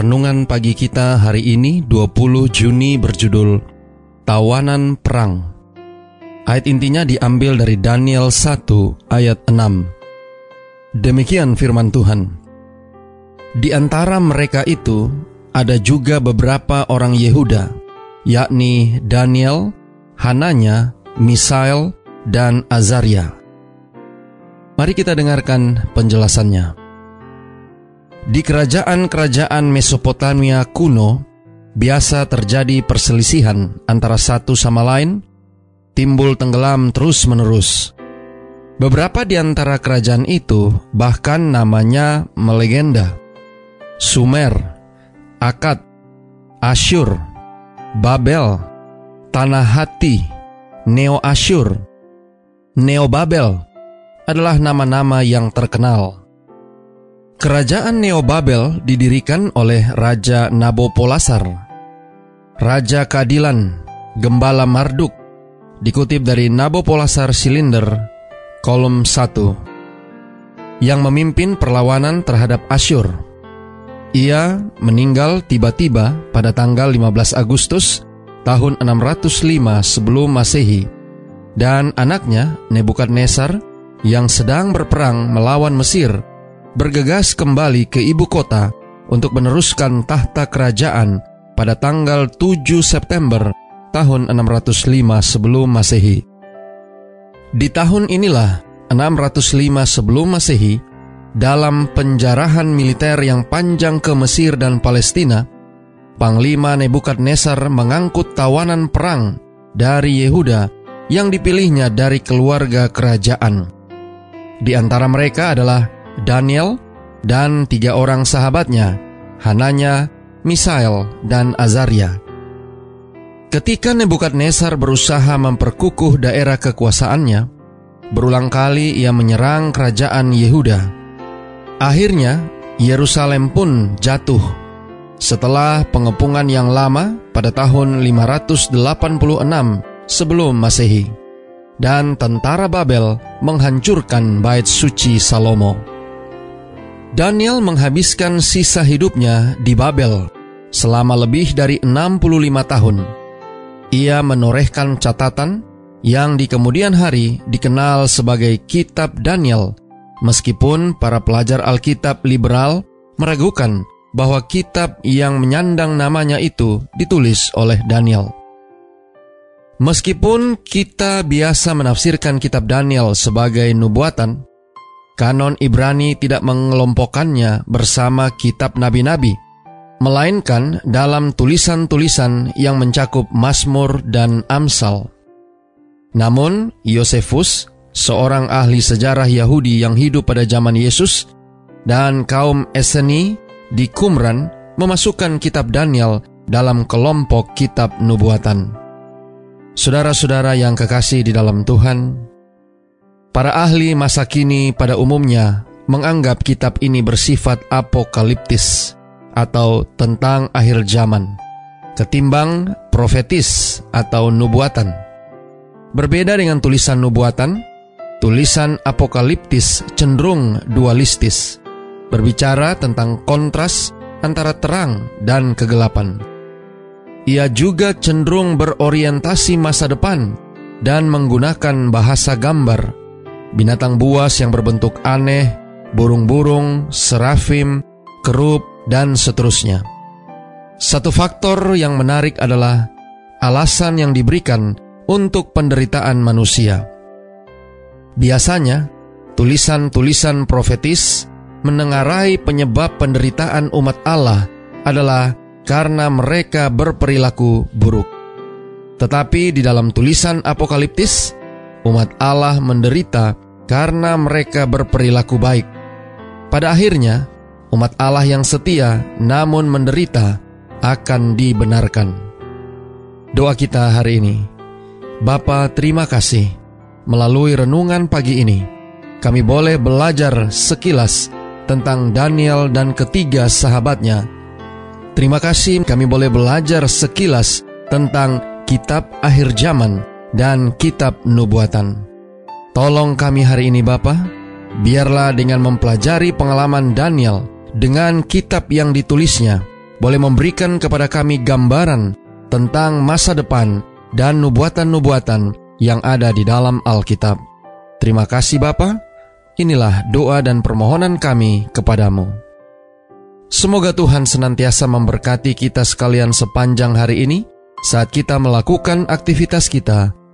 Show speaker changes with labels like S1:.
S1: Renungan pagi kita hari ini 20 Juni berjudul Tawanan Perang. Ayat intinya diambil dari Daniel 1 ayat 6. Demikian firman Tuhan. Di antara mereka itu ada juga beberapa orang Yehuda, yakni Daniel, Hananya, Misael, dan Azaria. Mari kita dengarkan penjelasannya. Di kerajaan-kerajaan Mesopotamia kuno, biasa terjadi perselisihan antara satu sama lain, timbul tenggelam terus-menerus. Beberapa di antara kerajaan itu bahkan namanya melegenda. Sumer, Akad, Asyur, Babel, Tanah Hati, Neo Asyur, Neo Babel adalah nama-nama yang terkenal. Kerajaan Neobabel didirikan oleh Raja Nabopolassar. Raja Keadilan, Gembala Marduk, dikutip dari Nabopolassar Silinder, kolom 1, yang memimpin perlawanan terhadap Asyur. Ia meninggal tiba-tiba pada tanggal 15 Agustus tahun 605 sebelum Masehi, dan anaknya Nebukadnezar yang sedang berperang melawan Mesir bergegas kembali ke ibu kota untuk meneruskan tahta kerajaan pada tanggal 7 September tahun 605 sebelum Masehi. Di tahun inilah 605 sebelum Masehi, dalam penjarahan militer yang panjang ke Mesir dan Palestina, Panglima Nebukadnezar mengangkut tawanan perang dari Yehuda yang dipilihnya dari keluarga kerajaan. Di antara mereka adalah Daniel, dan tiga orang sahabatnya, Hananya, Misael, dan Azaria. Ketika Nebukadnezar berusaha memperkukuh daerah kekuasaannya, berulang kali ia menyerang kerajaan Yehuda. Akhirnya, Yerusalem pun jatuh. Setelah pengepungan yang lama pada tahun 586 sebelum Masehi, dan tentara Babel menghancurkan bait suci Salomo. Daniel menghabiskan sisa hidupnya di Babel selama lebih dari 65 tahun. Ia menorehkan catatan yang di kemudian hari dikenal sebagai Kitab Daniel, meskipun para pelajar Alkitab liberal meragukan bahwa kitab yang menyandang namanya itu ditulis oleh Daniel. Meskipun kita biasa menafsirkan kitab Daniel sebagai nubuatan, Kanon Ibrani tidak mengelompokkannya bersama kitab nabi-nabi, melainkan dalam tulisan-tulisan yang mencakup Mazmur dan Amsal. Namun, Yosefus, seorang ahli sejarah Yahudi yang hidup pada zaman Yesus, dan kaum Eseni di Qumran memasukkan kitab Daniel dalam kelompok kitab nubuatan. Saudara-saudara yang kekasih di dalam Tuhan, Para ahli masa kini pada umumnya menganggap kitab ini bersifat apokaliptis atau tentang akhir zaman, ketimbang profetis atau nubuatan. Berbeda dengan tulisan nubuatan, tulisan apokaliptis cenderung dualistis, berbicara tentang kontras antara terang dan kegelapan. Ia juga cenderung berorientasi masa depan dan menggunakan bahasa gambar binatang buas yang berbentuk aneh, burung-burung, serafim, kerup, dan seterusnya. Satu faktor yang menarik adalah alasan yang diberikan untuk penderitaan manusia. Biasanya, tulisan-tulisan profetis menengarai penyebab penderitaan umat Allah adalah karena mereka berperilaku buruk. Tetapi di dalam tulisan apokaliptis, umat Allah menderita karena mereka berperilaku baik. Pada akhirnya, umat Allah yang setia namun menderita akan dibenarkan. Doa kita hari ini. Bapa, terima kasih. Melalui renungan pagi ini, kami boleh belajar sekilas tentang Daniel dan ketiga sahabatnya. Terima kasih kami boleh belajar sekilas tentang kitab akhir zaman dan kitab nubuatan. Tolong kami hari ini Bapa, biarlah dengan mempelajari pengalaman Daniel dengan kitab yang ditulisnya, boleh memberikan kepada kami gambaran tentang masa depan dan nubuatan-nubuatan yang ada di dalam Alkitab. Terima kasih Bapa. Inilah doa dan permohonan kami kepadamu. Semoga Tuhan senantiasa memberkati kita sekalian sepanjang hari ini saat kita melakukan aktivitas kita